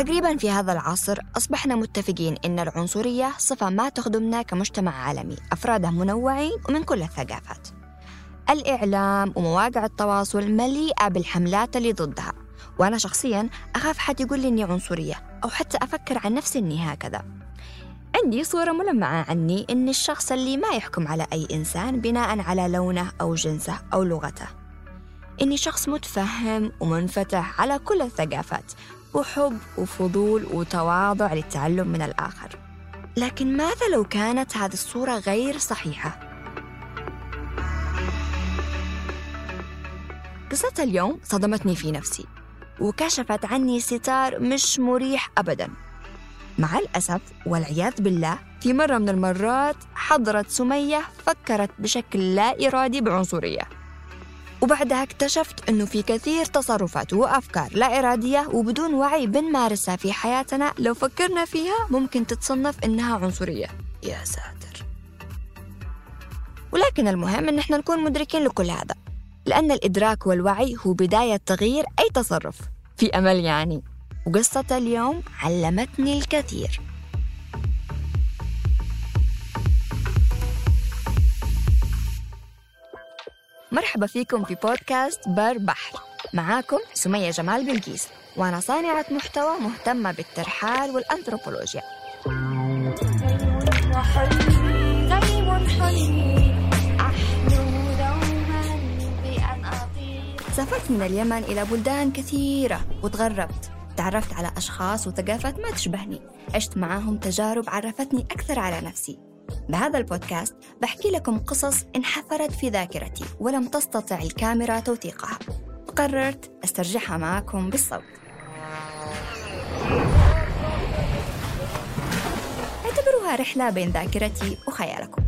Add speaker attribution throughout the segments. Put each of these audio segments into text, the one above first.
Speaker 1: تقريبا في هذا العصر أصبحنا متفقين أن العنصرية صفة ما تخدمنا كمجتمع عالمي أفرادها منوعين ومن كل الثقافات. الإعلام ومواقع التواصل مليئة بالحملات اللي ضدها وأنا شخصيا أخاف حد يقول لي إني عنصرية أو حتى أفكر عن نفسي إني هكذا. عندي صورة ملمعة عني إن الشخص اللي ما يحكم على أي إنسان بناء على لونه أو جنسه أو لغته. إني شخص متفهم ومنفتح على كل الثقافات وحب وفضول وتواضع للتعلم من الآخر. لكن ماذا لو كانت هذه الصورة غير صحيحة؟ قصة اليوم صدمتني في نفسي وكشفت عني ستار مش مريح أبداً. مع الأسف والعياذ بالله في مرة من المرات حضرت سمية فكرت بشكل لا إرادي بعنصرية وبعدها اكتشفت أنه في كثير تصرفات وأفكار لا إرادية وبدون وعي بنمارسها في حياتنا. لو فكرنا فيها ممكن تتصنف إنها عنصرية. يا ساتر. ولكن المهم إن إحنا نكون مدركين لكل هذا لأن الإدراك والوعي هو بداية تغيير أي تصرف. في أمل يعني. وقصة اليوم علمتني الكثير. مرحبا فيكم في بودكاست بر بحر. معاكم سمية جمال بلقيس وأنا صانعة محتوى مهتمة بالترحال والأنثروبولوجيا. سافرت من اليمن إلى بلدان كثيرة وتغربت. تعرفت على أشخاص وثقافات ما تشبهني. عشت معاهم تجارب عرفتني أكثر على نفسي. بهذا البودكاست بحكي لكم قصص انحفرت في ذاكرتي ولم تستطع الكاميرا توثيقها. وقررت أسترجعها معكم بالصوت. اعتبروها رحلة بين ذاكرتي وخيالكم.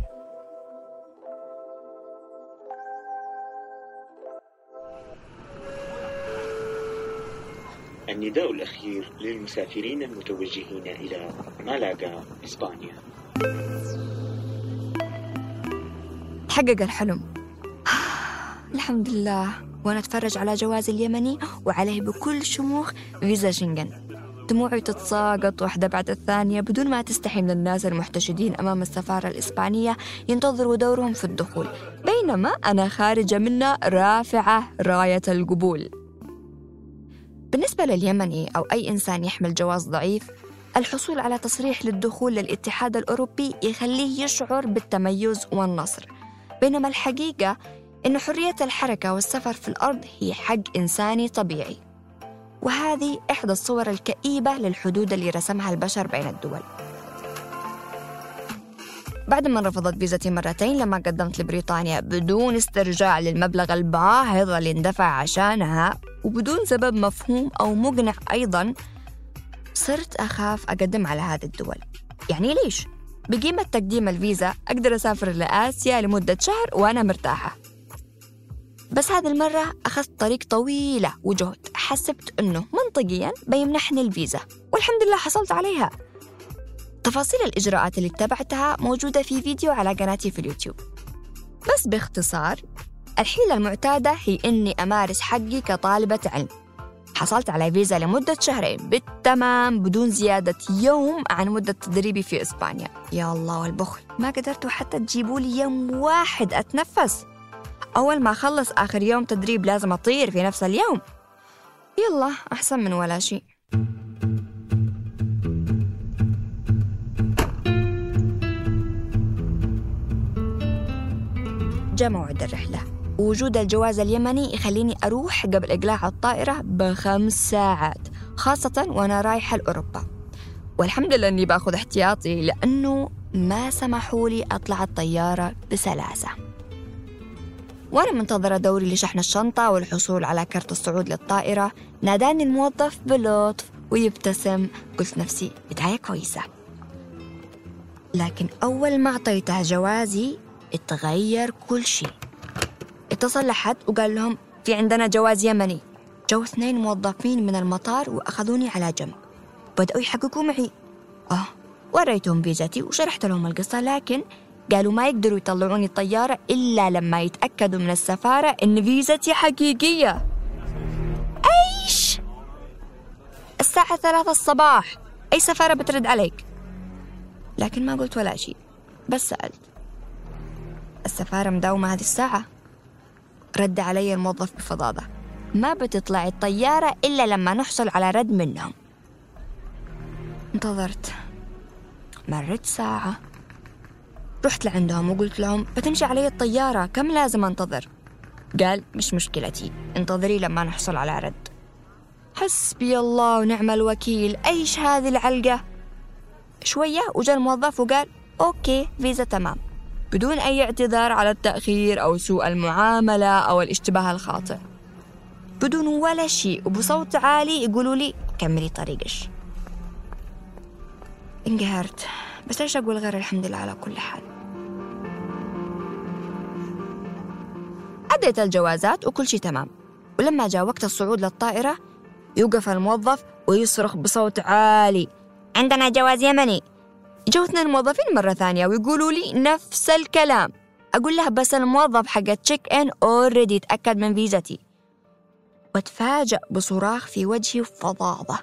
Speaker 2: النداء الأخير للمسافرين المتوجهين إلى مالاغا إسبانيا.
Speaker 1: تحقق الحلم. الحمد لله وأنا أتفرج على جوازي اليمني وعليه بكل شموخ فيزا شنغن. دموعي تتساقط واحدة بعد الثانية بدون ما تستحي من الناس المحتشدين أمام السفارة الإسبانية ينتظروا دورهم في الدخول. بينما أنا خارجة منها رافعة راية القبول. بالنسبة لليمني أو أي إنسان يحمل جواز ضعيف الحصول على تصريح للدخول للاتحاد الأوروبي يخليه يشعر بالتميز والنصر. بينما الحقيقة إن حرية الحركة والسفر في الأرض هي حق إنساني طبيعي. وهذه إحدى الصور الكئيبة للحدود اللي رسمها البشر بين الدول. بعد ما رفضت فيزتي مرتين لما قدمت لبريطانيا بدون استرجاع للمبلغ الباهظ اللي اندفع عشانها وبدون سبب مفهوم أو مقنع أيضا صرت أخاف أقدم على هذه الدول. يعني ليش؟ بقيمة تقديم الفيزا أقدر أسافر لآسيا لمدة شهر وأنا مرتاحة. بس هذه المرة أخذت طريق طويلة وجهد. حسبت أنه منطقيا بيمنحني الفيزا والحمد لله حصلت عليها. تفاصيل الإجراءات اللي اتبعتها موجودة في فيديو على قناتي في اليوتيوب. بس باختصار الحيلة المعتادة هي إني أمارس حقي كطالبة علم. حصلت على فيزا لمدة شهرين بالتمام بدون زيادة يوم عن مدة تدريبي في إسبانيا. يا الله والبخل. ما قدرتوا حتى تجيبوا لي يوم واحد أتنفس. أول ما أخلص آخر يوم تدريب لازم أطير في نفس اليوم. يلا أحسن من ولا شيء. جاء موعد الرحلة. وجود الجواز اليمني يخليني أروح قبل إقلاع الطائرة بخمس ساعات خاصة وأنا رايحة لأوروبا. والحمد لله أني باخذ احتياطي لأنه ما سمحوا لي أطلع الطيارة بسلاسة. وأنا منتظرة دوري لشحن الشنطة والحصول على كرت الصعود للطائرة. ناداني الموظف بلطف ويبتسم. قلت نفسي بداية كويسة. لكن أول ما أعطيته جوازي اتغير كل شيء. اتصل لحد وقال لهم في عندنا جواز يمني. جو اثنين موظفين من المطار وأخذوني على جنب. بدأوا يحققوا معي. آه وريتهم فيزتي وشرحت لهم القصة لكن قالوا ما يقدروا يطلعوني الطيارة إلا لما يتأكدوا من السفارة إن فيزتي حقيقية. أيش؟ الساعة ثلاثة الصباح. أي سفارة بترد عليك؟ لكن ما قلت ولا شيء بس سألت. السفارة مداومة هذه الساعة. رد علي الموظف بفظاظة ما بتطلع الطيارة إلا لما نحصل على رد منهم. انتظرت. مرت ساعة. رحت لعندهم وقلت لهم بتمشي علي الطيارة كم لازم أنتظر؟ قال مش مشكلتي انتظري لما نحصل على رد. حسبي الله ونعم الوكيل أيش هذه العلقة؟ شوية وجاء الموظف وقال أوكي فيزا تمام. بدون أي اعتذار على التأخير أو سوء المعاملة أو الاشتباه الخاطئ. بدون ولا شيء وبصوت عالي يقولوا لي كملي طريقش. انقهرت. بس إيش أقول غير الحمد لله على كل حال؟ أديت الجوازات وكل شيء تمام. ولما جاء وقت الصعود للطائرة يوقف الموظف ويصرخ بصوت عالي. عندنا جواز يمني. جو اثنين موظفين مرة ثانية ويقولوا لي نفس الكلام. أقول له بس الموظف حق ال check in already تأكد من فيزتي. وأتفاجأ بصراخ في وجهي وفظاظة.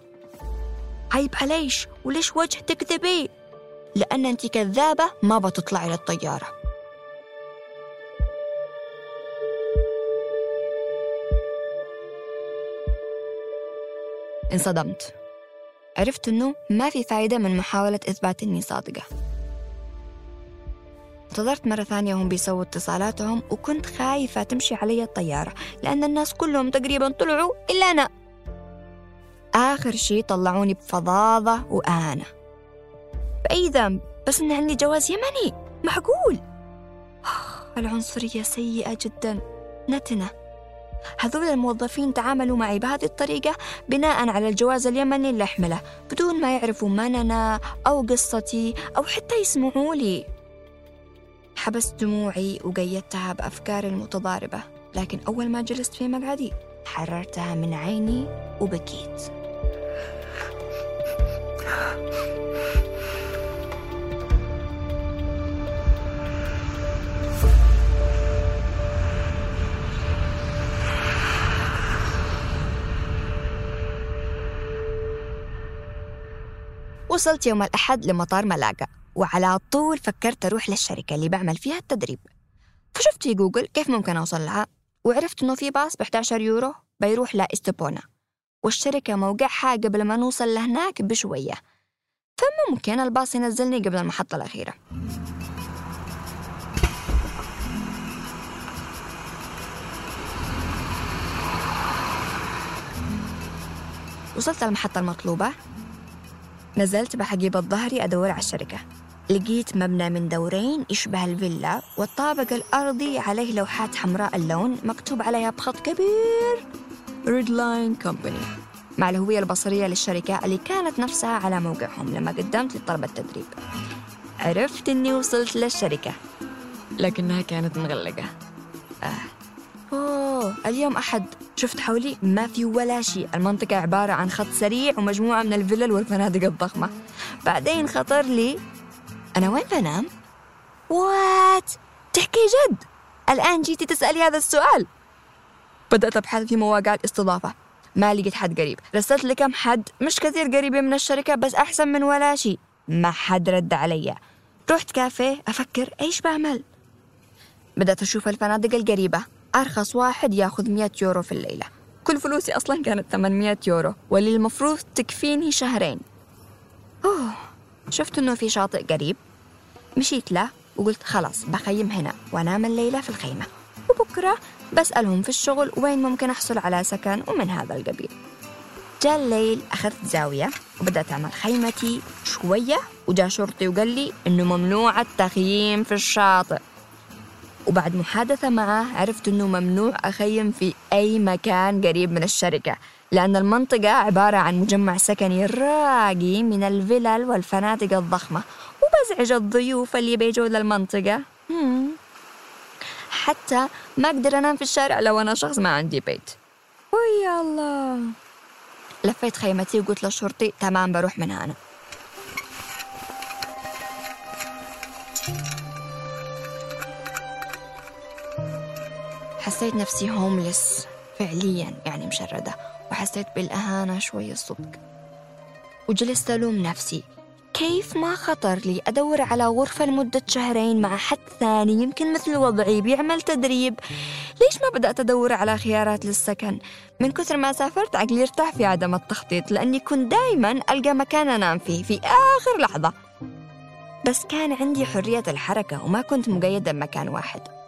Speaker 1: عيب عليش وليش وجه تكذبي؟ لأن أنت كذابة ما بتطلعي للطيارة. انصدمت. عرفت أنه ما في فايدة من محاولة إثبات أني صادقة. انتظرت مرة ثانية وهم بيسووا اتصالاتهم وكنت خايفة تمشي علي الطيارة لأن الناس كلهم تقريبا طلعوا إلا أنا. آخر شي طلعوني بفظاظة وأنا بأي ذنب؟ بس إن عندي جواز يمني. معقول؟ العنصرية سيئة جدا. نتنة هذول الموظفين تعاملوا معي بهذه الطريقة بناء على الجواز اليمني اللي أحمله بدون ما يعرفوا من أنا أو قصتي أو حتى يسمعوا لي. حبست دموعي وقيدتها بأفكاري المتضاربة لكن أول ما جلست في مقعدي حررتها من عيني وبكيت. وصلت يوم الأحد لمطار ملاقا وعلى طول فكرت أروح للشركة اللي بعمل فيها التدريب. فشفت في جوجل كيف ممكن أوصل لها وعرفت إنه في باص ب 11 يورو بيروح لإستبونا والشركة موقعها قبل ما نوصل لهناك بشوية. فممكن الباص ينزلني قبل المحطة الأخيرة. وصلت المحطة المطلوبة نزلت بحقيبة ظهري أدور على الشركة. لقيت مبنى من دورين يشبه الفيلا والطابق الأرضي عليه لوحات حمراء اللون مكتوب عليها بخط كبير. Red Line Company مع الهوية البصرية للشركة اللي كانت نفسها على موقعهم لما قدمت لطلب التدريب. عرفت إني وصلت للشركة. لكنها كانت مغلقة. آه. أوه اليوم أحد. شفت حولي؟ ما في ولا شيء. المنطقة عبارة عن خط سريع ومجموعة من الفلل والفنادق الضخمة. بعدين خطر لي أنا وين بنام؟ وات تحكي جد. الآن جيتي تسألي هذا السؤال. بدأت أبحث في مواقع الاستضافة. ما لقيت حد قريب. رسلت لكم حد مش كثير قريبين من الشركة بس أحسن من ولا شيء. ما حد رد علي. رحت كافيه أفكر إيش بعمل. بدأت أشوف الفنادق القريبة. أرخص واحد ياخذ 100 يورو في الليلة. كل فلوسي أصلا كانت 800 يورو واللي المفروض تكفيني شهرين. أوه شفت إنه في شاطئ قريب. مشيت له وقلت خلاص بخيم هنا وأنام الليلة في الخيمة. وبكرة بسألهم في الشغل وين ممكن أحصل على سكن ومن هذا القبيل. جاء الليل أخذت زاوية وبدأت أعمل خيمتي شوية وجاء شرطي وقال لي إنه ممنوع التخييم في الشاطئ. وبعد محادثة معه عرفت إنه ممنوع أخيم في أي مكان قريب من الشركة لأن المنطقة عبارة عن مجمع سكني راقي من الفلل والفنادق الضخمة وبزعج الضيوف اللي بيجوا للمنطقة. حتى ما أقدر أنام في الشارع لو أنا شخص ما عندي بيت. ويا الله. لفيت خيمتي وقلت للشرطي تمام بروح من هنا. حسيت نفسي هوملس فعليا يعني مشردة وحسيت بالأهانة شوي الصدق. وجلست ألوم نفسي كيف ما خطر لي أدور على غرفة لمدة شهرين مع حد ثاني يمكن مثل وضعي بيعمل تدريب. ليش ما بدأت أدور على خيارات للسكن؟ من كثر ما سافرت عقلي ارتاح في عدم التخطيط لأني كنت دايما ألقى مكان أنام فيه في آخر لحظة. بس كان عندي حرية الحركة وما كنت مقيدة بمكان واحد.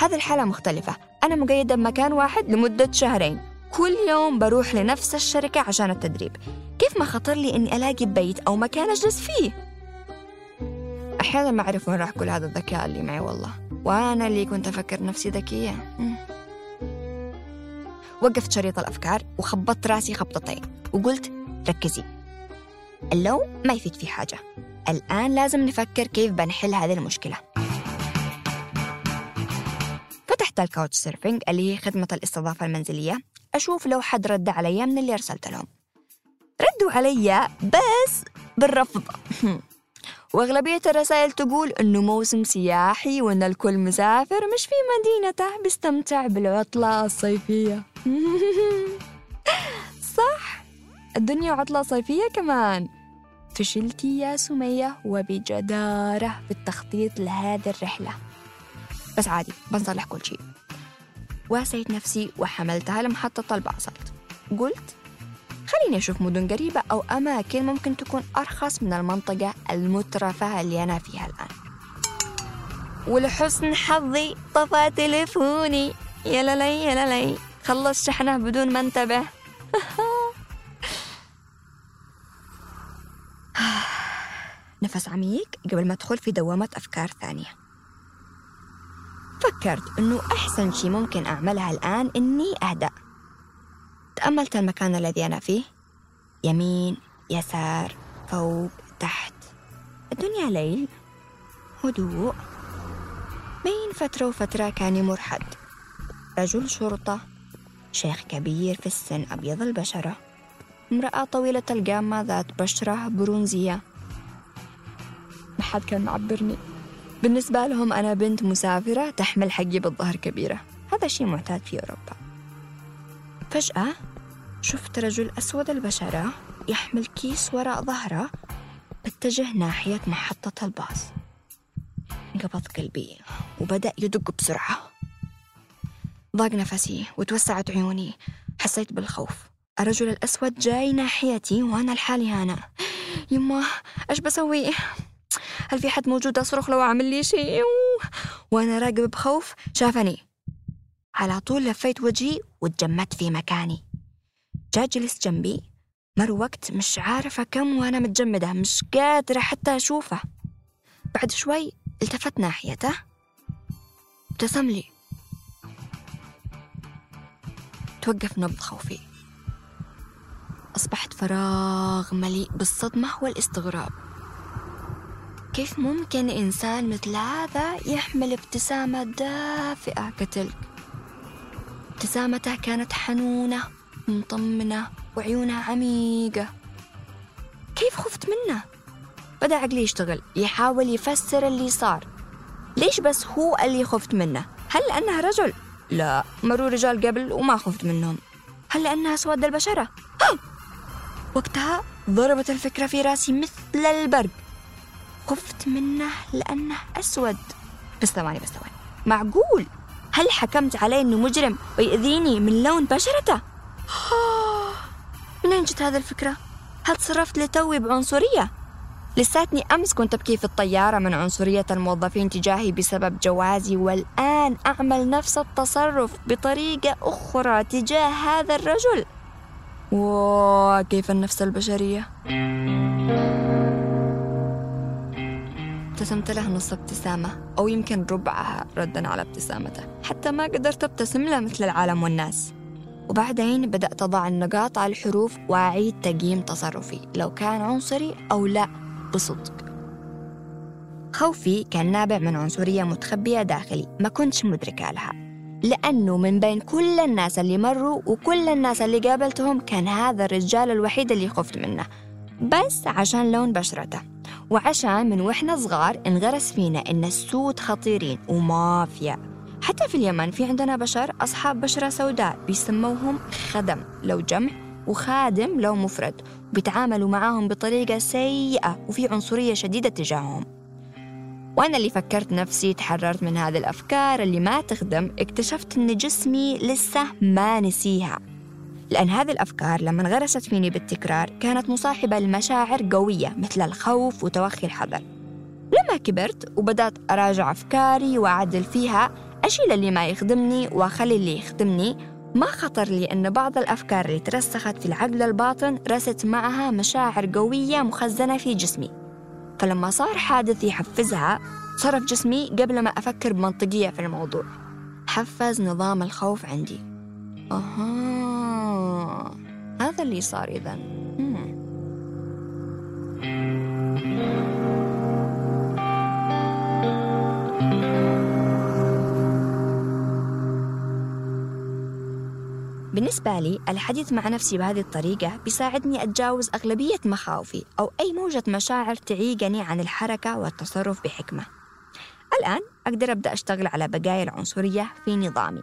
Speaker 1: هذه الحالة مختلفة. أنا مقيدة بمكان واحد لمدة شهرين. كل يوم بروح لنفس الشركة عشان التدريب. كيف ما خطر لي إني ألاقي بيت أو مكان أجلس فيه؟ أحيانا ما أعرف وين راح كل هذا الذكاء اللي معي والله. وأنا اللي كنت أفكر نفسي ذكية. وقفت شريط الأفكار وخبطت رأسي خبطتين. وقلت ركزي. اللو ما يفيد في حاجة. الآن لازم نفكر كيف بنحل هذه المشكلة. فتحت ال Couchsurfing اللي هي خدمة الاستضافة المنزلية. أشوف لو حد رد علي من اللي أرسلت لهم. ردوا علي بس بالرفض. وأغلبية الرسائل تقول إنه موسم سياحي وإن الكل مسافر مش في مدينته. بيستمتع بالعطلة الصيفية. صح. الدنيا عطلة صيفية كمان. فشلتي يا سمية وبجدارة في التخطيط لهذه الرحلة. بس عادي بنصلح كل شيء. واسيت نفسي وحملتها لمحطة الباصات قلت خليني أشوف مدن قريبة أو أماكن ممكن تكون أرخص من المنطقة المترفة اللي أنا فيها الآن. ولحسن حظي طفى تليفوني. يا للي يا للي خلص شحنه بدون ما انتبه. نفس عميق قبل ما أدخل في دوامة أفكار ثانية. فكرت إنه أحسن شي ممكن أعملها الآن إني أهدأ. تأملت المكان الذي أنا فيه. يمين يسار فوق تحت. الدنيا ليل هدوء. بين فترة وفترة كان يمر حد رجل شرطة شيخ كبير في السن أبيض البشرة. امرأة طويلة القامة ذات بشرة برونزية. ما حد كان معبرني. بالنسبة لهم أنا بنت مسافرة تحمل حقي بالظهر كبيرة. هذا شيء معتاد في أوروبا. فجأة شفت رجل أسود البشرة يحمل كيس وراء ظهره باتجه ناحية محطة الباص. انقبض قلبي وبدأ يدق بسرعة. ضاق نفسي وتوسعت عيوني. حسيت بالخوف. الرجل الأسود جاي ناحيتي وأنا لحالي هنا. يما إيش بسوي؟ هل في حد موجود أصرخ لو أعمل لي شيء؟ وأنا راقب بخوف. شافني. على طول لفيت وجهي وتجمدت في مكاني. جاء جلس جنبي. مر وقت مش عارفة كم وأنا متجمدة مش قادرة حتى أشوفه. بعد شوي التفت ناحيته. ابتسم لي. توقف نبض خوفي. أصبحت فراغ مليء بالصدمة والاستغراب. كيف ممكن إنسان مثل هذا يحمل ابتسامة دافئة كتلك ابتسامته كانت حنونة مطمنة وعيونها عميقة كيف خفت منه؟ بدأ عقلي يشتغل يحاول يفسر اللي صار ليش بس هو اللي خفت منه؟ هل لأنه رجل؟ لا مروا رجال قبل وما خفت منهم هل لأنها سواد البشرة؟ وقتها ضربت الفكرة في راسي مثل البرق خفت منه لأنه أسود بس ثواني بس ثواني معقول هل حكمت عليه أنه مجرم ويأذيني من لون بشرته؟ منين جت هذه الفكرة؟ هل تصرفت لتوي بعنصرية؟ لساتني أمس كنت أبكي في الطيارة من عنصرية الموظفين تجاهي بسبب جوازي والآن أعمل نفس التصرف بطريقة أخرى تجاه هذا الرجل وكيف النفس البشرية ابتسمت له نص ابتسامة أو يمكن ربعها ردا على ابتسامته. حتى ما قدرت ابتسم له مثل العالم والناس. وبعدين بدأت أضع النقاط على الحروف وأعيد تقييم تصرفي لو كان عنصري أو لا بصدق. خوفي كان نابع من عنصرية متخبية داخلي ما كنتش مدركة لها. لأنه من بين كل الناس اللي مروا وكل الناس اللي قابلتهم كان هذا الرجال الوحيد اللي خفت منه. بس عشان لون بشرته. وعشان من وإحنا صغار انغرس فينا إن السود خطيرين ومافيا. حتى في اليمن في عندنا بشر أصحاب بشرة سوداء بيسموهم خدم لو جمع وخادم لو مفرد بيتعاملوا معاهم بطريقة سيئة وفي عنصرية شديدة تجاههم. وأنا اللي فكرت نفسي تحررت من هذه الأفكار اللي ما تخدم اكتشفت أن جسمي لسه ما نسيها. لأن هذه الأفكار لما انغرست فيني بالتكرار كانت مصاحبة لمشاعر قوية مثل الخوف وتوخي الحذر لما كبرت وبدأت أراجع أفكاري وأعدل فيها أشيل اللي ما يخدمني وأخلي اللي يخدمني. ما خطر لي أن بعض الأفكار اللي ترسخت في العقل الباطن رست معها مشاعر قوية مخزنة في جسمي. فلما صار حادث يحفزها صرف جسمي قبل ما أفكر بمنطقية في الموضوع. حفز نظام الخوف عندي. أها. هذا اللي صار إذا. بالنسبة لي الحديث مع نفسي بهذه الطريقة بيساعدني أتجاوز أغلبية مخاوفي أو أي موجة مشاعر تعيقني عن الحركة والتصرف بحكمة. الآن أقدر أبدأ أشتغل على بقايا العنصرية في نظامي.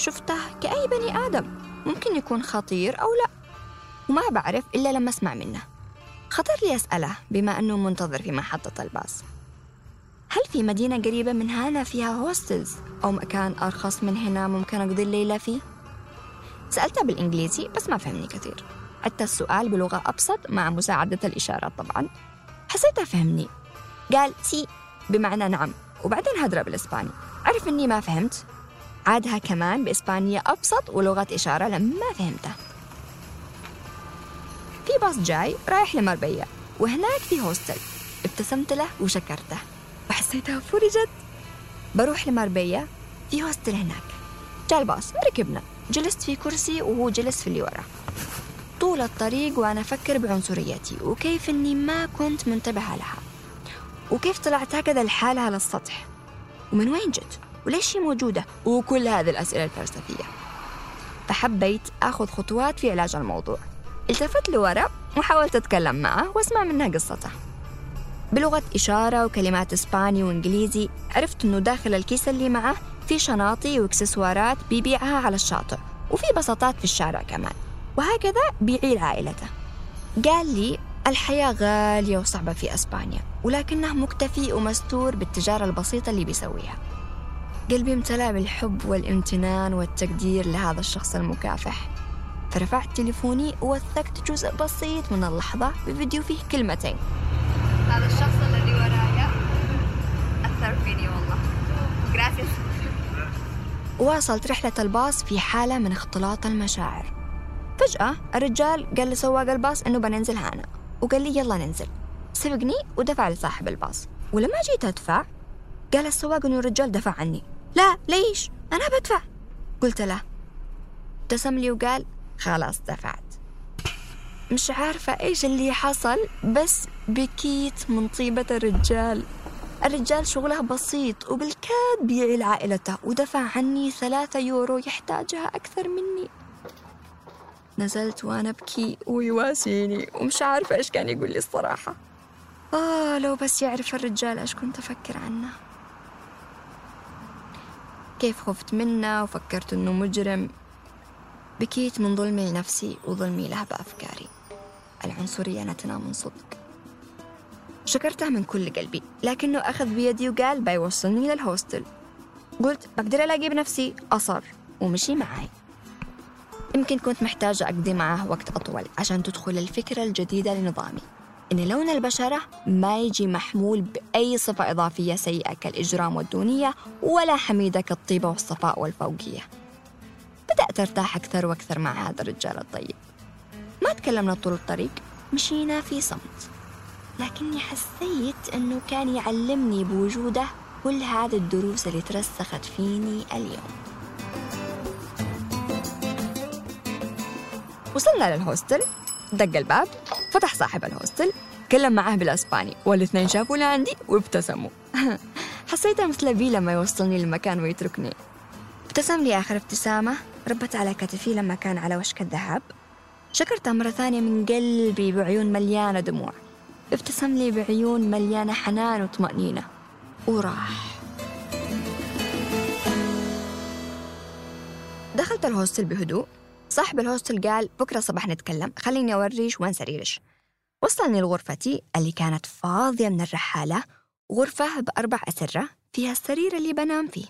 Speaker 1: شفته كأي بني آدم. ممكن يكون خطير أو لا. وما بعرف إلا لما أسمع منه. خطر لي أسأله بما أنه منتظر في محطة الباص. هل في مدينة قريبة من هنا فيها هوستلز أو مكان أرخص من هنا ممكن أقضي الليلة فيه؟ سألته بالإنجليزي بس ما فهمني كثير. عدت السؤال بلغة أبسط مع مساعدة الإشارات طبعا. حسيته فهمني قال sí. بمعنى نعم. وبعدين هدرة بالإسباني عرف إني ما فهمت. عادها كمان بإسبانية أبسط ولغة إشارة لما فهمته في باص جاي رايح لماربيا وهناك في hostel. ابتسمت له وشكرته. وحسيتها فرجت بروح لماربيا في hostel هناك. جاء الباص ركبنا. جلست في كرسي وهو جلس في اللي ورا. طول الطريق وأنا أفكر بعنصريتي وكيف أني ما كنت منتبهة لها. وكيف طلعت هكذا لحالها على السطح. ومن وين جت؟ وليش هي موجودة؟ وكل هذه الأسئلة الفلسفية. فحبيت أخذ خطوات في علاج الموضوع. التفت لورا وحاولت أتكلم معه وأسمع منها قصته. بلغة إشارة وكلمات إسباني وإنجليزي عرفت أنه داخل الكيس اللي معه في شناطي وإكسسوارات بيبيعها على الشاطئ وفي بساطات في الشارع كمان. وهكذا بيعيل عائلته. قال لي الحياة غالية وصعبة في أسبانيا ولكنه مكتفي ومستور بالتجارة البسيطة اللي بيسويها. قلبي امتلأ بالحب والامتنان والتقدير لهذا الشخص المكافح. فرفعت تليفوني ووثقت جزء بسيط من اللحظة بفيديو فيه كلمتين. هذا الشخص الذي ورايا أثر فيني والله. جراسيس واصلت رحلة الباص في حالة من اختلاط المشاعر. فجأة الرجال قال لسواق الباص إنه بننزل هنا. وقال لي يلا ننزل. سبقني ودفع لصاحب الباص. ولما جيت أدفع؟ قال السواق إنه الرجال دفع عني. لا ليش؟ أنا بدفع. قلت له. ابتسم لي وقال خلاص دفعت. مش عارفة إيش اللي حصل بس بكيت من طيبة الرجال. الرجال شغله بسيط وبالكاد بيعي لعائلته ودفع عني ثلاثة يورو يحتاجها أكثر مني. نزلت وأنا أبكي ويواسيني ومش عارفة إيش كان يقول لي الصراحة. آه لو بس يعرف الرجال إيش كنت أفكر عنه. كيف خفت منه وفكرت إنه مجرم؟ بكيت من ظلمي لنفسي وظلمي له بأفكاري. العنصرية نتنا من صدق. شكرته من كل قلبي لكنه أخذ بيدي وقال بيوصلني للهوستل. قلت بقدر ألاقي بنفسي؟ أصر ومشي معي. يمكن كنت محتاجة أقضي معه وقت أطول عشان تدخل الفكرة الجديدة لنظامي. إن لون البشرة ما يجي محمول بأي صفة إضافية سيئة كالإجرام والدونية ولا حميدة كالطيبة والصفاء والفوقية. بدأت أرتاح أكثر وأكثر مع هذا الرجال الطيب. ما تكلمنا طول الطريق مشينا في صمت. لكني حسيت أنه كان يعلمني بوجوده كل هذه الدروس اللي ترسخت فيني اليوم. وصلنا للهوستل. دق الباب فتح صاحب الهوستل تكلم معاه بالاسباني والإثنين شافوا عندي وابتسموا. حسيتها مثل بي لما يوصلني للمكان ويتركني. ابتسم لي آخر ابتسامة ربت على كتفي لما كان على وشك الذهاب. شكرته مرة ثانية من قلبي بعيون مليانة دموع. ابتسم لي بعيون مليانة حنان وطمأنينة. وراح. دخلت الهوستل بهدوء. صاحب الهوستل قال بكرة صباح نتكلم. خليني أوريش وين سريرش وصلني لغرفتي اللي كانت فاضية من الرحالة. غرفة بأربع أسرة فيها السرير اللي بنام فيه.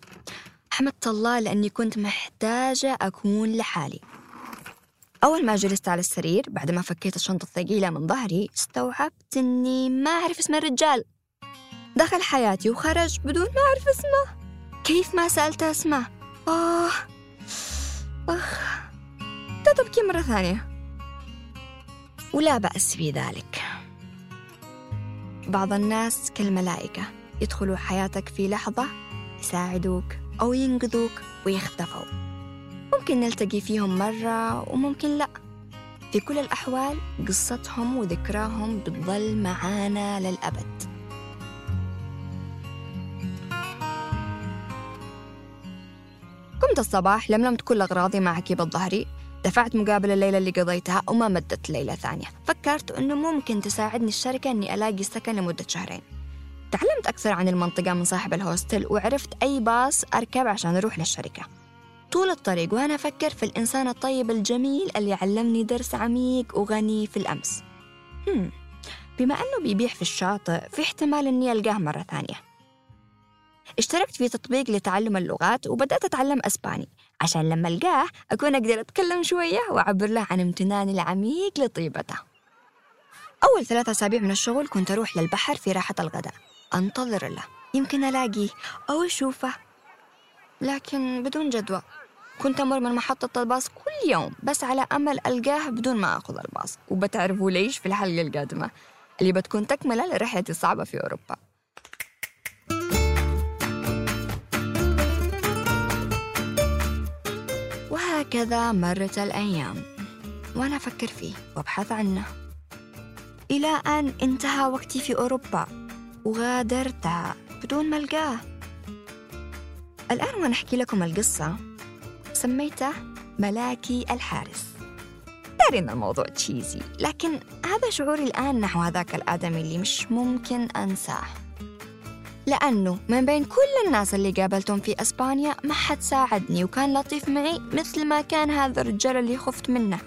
Speaker 1: حمدت الله لأني كنت محتاجة أكون لحالي. أول ما جلست على السرير بعد ما فكيت الشنطة الثقيلة من ظهري استوعبت إني ما أعرف اسم الرجال. دخل حياتي وخرج بدون ما أعرف اسمه. كيف ما سألته اسمه؟ آه مرة ثانية. ولا بأس في ذلك. بعض الناس كالملائكة يدخلوا حياتك في لحظة يساعدوك أو ينقذوك ويختفوا ممكن نلتقي فيهم مرة وممكن لا. في كل الأحوال قصتهم وذكراهم بتظل معانا للأبد. قمت الصباح لملمت كل أغراضي مع كيب الظهري دفعت مقابل الليلة اللي قضيتها وما مدت ليلة ثانية. فكرت أنه ممكن تساعدني الشركة أني ألاقي سكن لمدة شهرين. تعلمت أكثر عن المنطقة من صاحب الهوستل وعرفت أي باص أركب عشان أروح للشركة. طول الطريق وأنا أفكر في الإنسان الطيب الجميل اللي علمني درس عميق وغني في الأمس. هم. بما أنه بيبيع في الشاطئ في احتمال أني ألقاه مرة ثانية. اشتركت في تطبيق لتعلم اللغات وبدأت أتعلم أسباني. عشان لما ألقاه أكون أقدر أتكلم شوية وأعبر له عن امتناني العميق لطيبته. أول ثلاثة أسابيع من الشغل كنت أروح للبحر في راحة الغداء. أنتظر له. يمكن ألاقيه أو أشوفه. لكن بدون جدوى. كنت أمر من محطة الباص كل يوم بس على أمل ألقاه بدون ما أخذ الباص. وبتعرفوا ليش في الحلقة القادمة؟ اللي بتكون تكملة لرحلتي الصعبة في أوروبا. وهكذا مرت الأيام. وأنا أفكر فيه وأبحث عنه. إلى أن انتهى وقتي في أوروبا. وغادرتها بدون ما ألقاه. الآن وأنا أحكي لكم القصة. سميته ملاكي الحارس. داري إن الموضوع تشيزي لكن هذا شعوري الآن نحو هذاك الآدمي اللي مش ممكن أنساه. لأنه من بين كل الناس اللي قابلتهم في أسبانيا ما حد ساعدني وكان لطيف معي مثل ما كان هذا الرجال اللي خفت منه.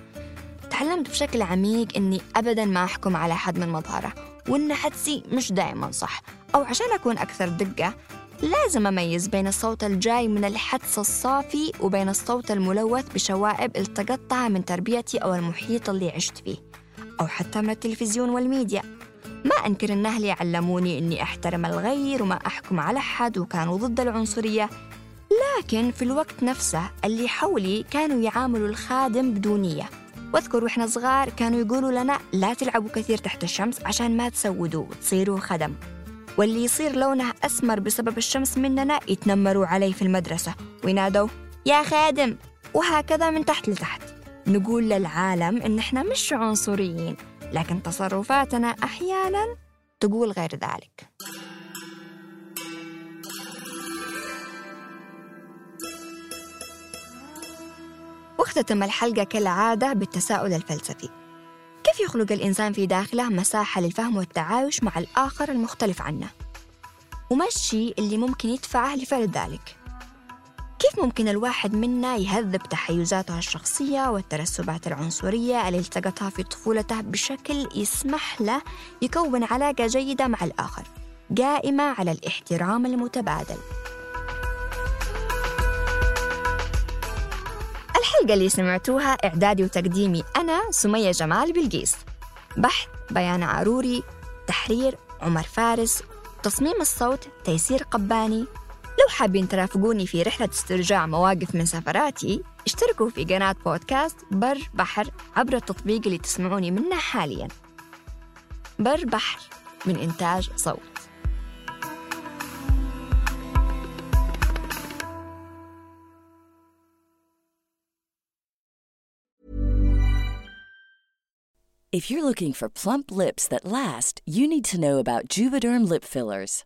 Speaker 1: تعلمت بشكل عميق إني أبدا ما أحكم على حد من مظهره وإن حدسي مش دائما صح. أو عشان أكون أكثر دقة لازم أميز بين الصوت الجاي من الحدس الصافي وبين الصوت الملوث بشوائب التقطتها من تربيتي أو المحيط اللي عشت فيه أو حتى من التلفزيون والميديا. ما أنكر أن أهلي علموني أني أحترم الغير وما أحكم على أحد وكانوا ضد العنصرية. لكن في الوقت نفسه اللي حولي كانوا يعاملوا الخادم بدونية. واذكر وإحنا صغار كانوا يقولوا لنا لا تلعبوا كثير تحت الشمس عشان ما تسودوا وتصيروا خدم. واللي يصير لونه أسمر بسبب الشمس مننا يتنمروا عليه في المدرسة وينادوا يا خادم! وهكذا من تحت لتحت. نقول للعالم إن إحنا مش عنصريين. لكن تصرفاتنا أحيانا تقول غير ذلك واختتم الحلقة كالعادة بالتساؤل الفلسفي كيف يخلق الإنسان في داخله مساحة للفهم والتعايش مع الآخر المختلف عنه؟ وما الشيء اللي ممكن يدفعه لفعل ذلك؟ كيف ممكن الواحد منا يهذب تحيزاته الشخصية والترسبات العنصرية اللي التقطها في طفولته بشكل يسمح له يكون علاقة جيدة مع الآخر قائمة على الاحترام المتبادل. الحلقة اللي سمعتوها إعدادي وتقديمي أنا سمية جمال بلقيس. بحث بيان عروري تحرير عمر فارس تصميم الصوت تيسير قباني لو حابين ترافقوني في رحلة استرجاع مواقف من سفراتي اشتركوا في قناة بودكاست بر بحر عبر التطبيق اللي تسمعوني منه حاليا بر بحر من إنتاج صوت
Speaker 3: If you're looking for plump lips that last, you need to know about Juvederm lip fillers.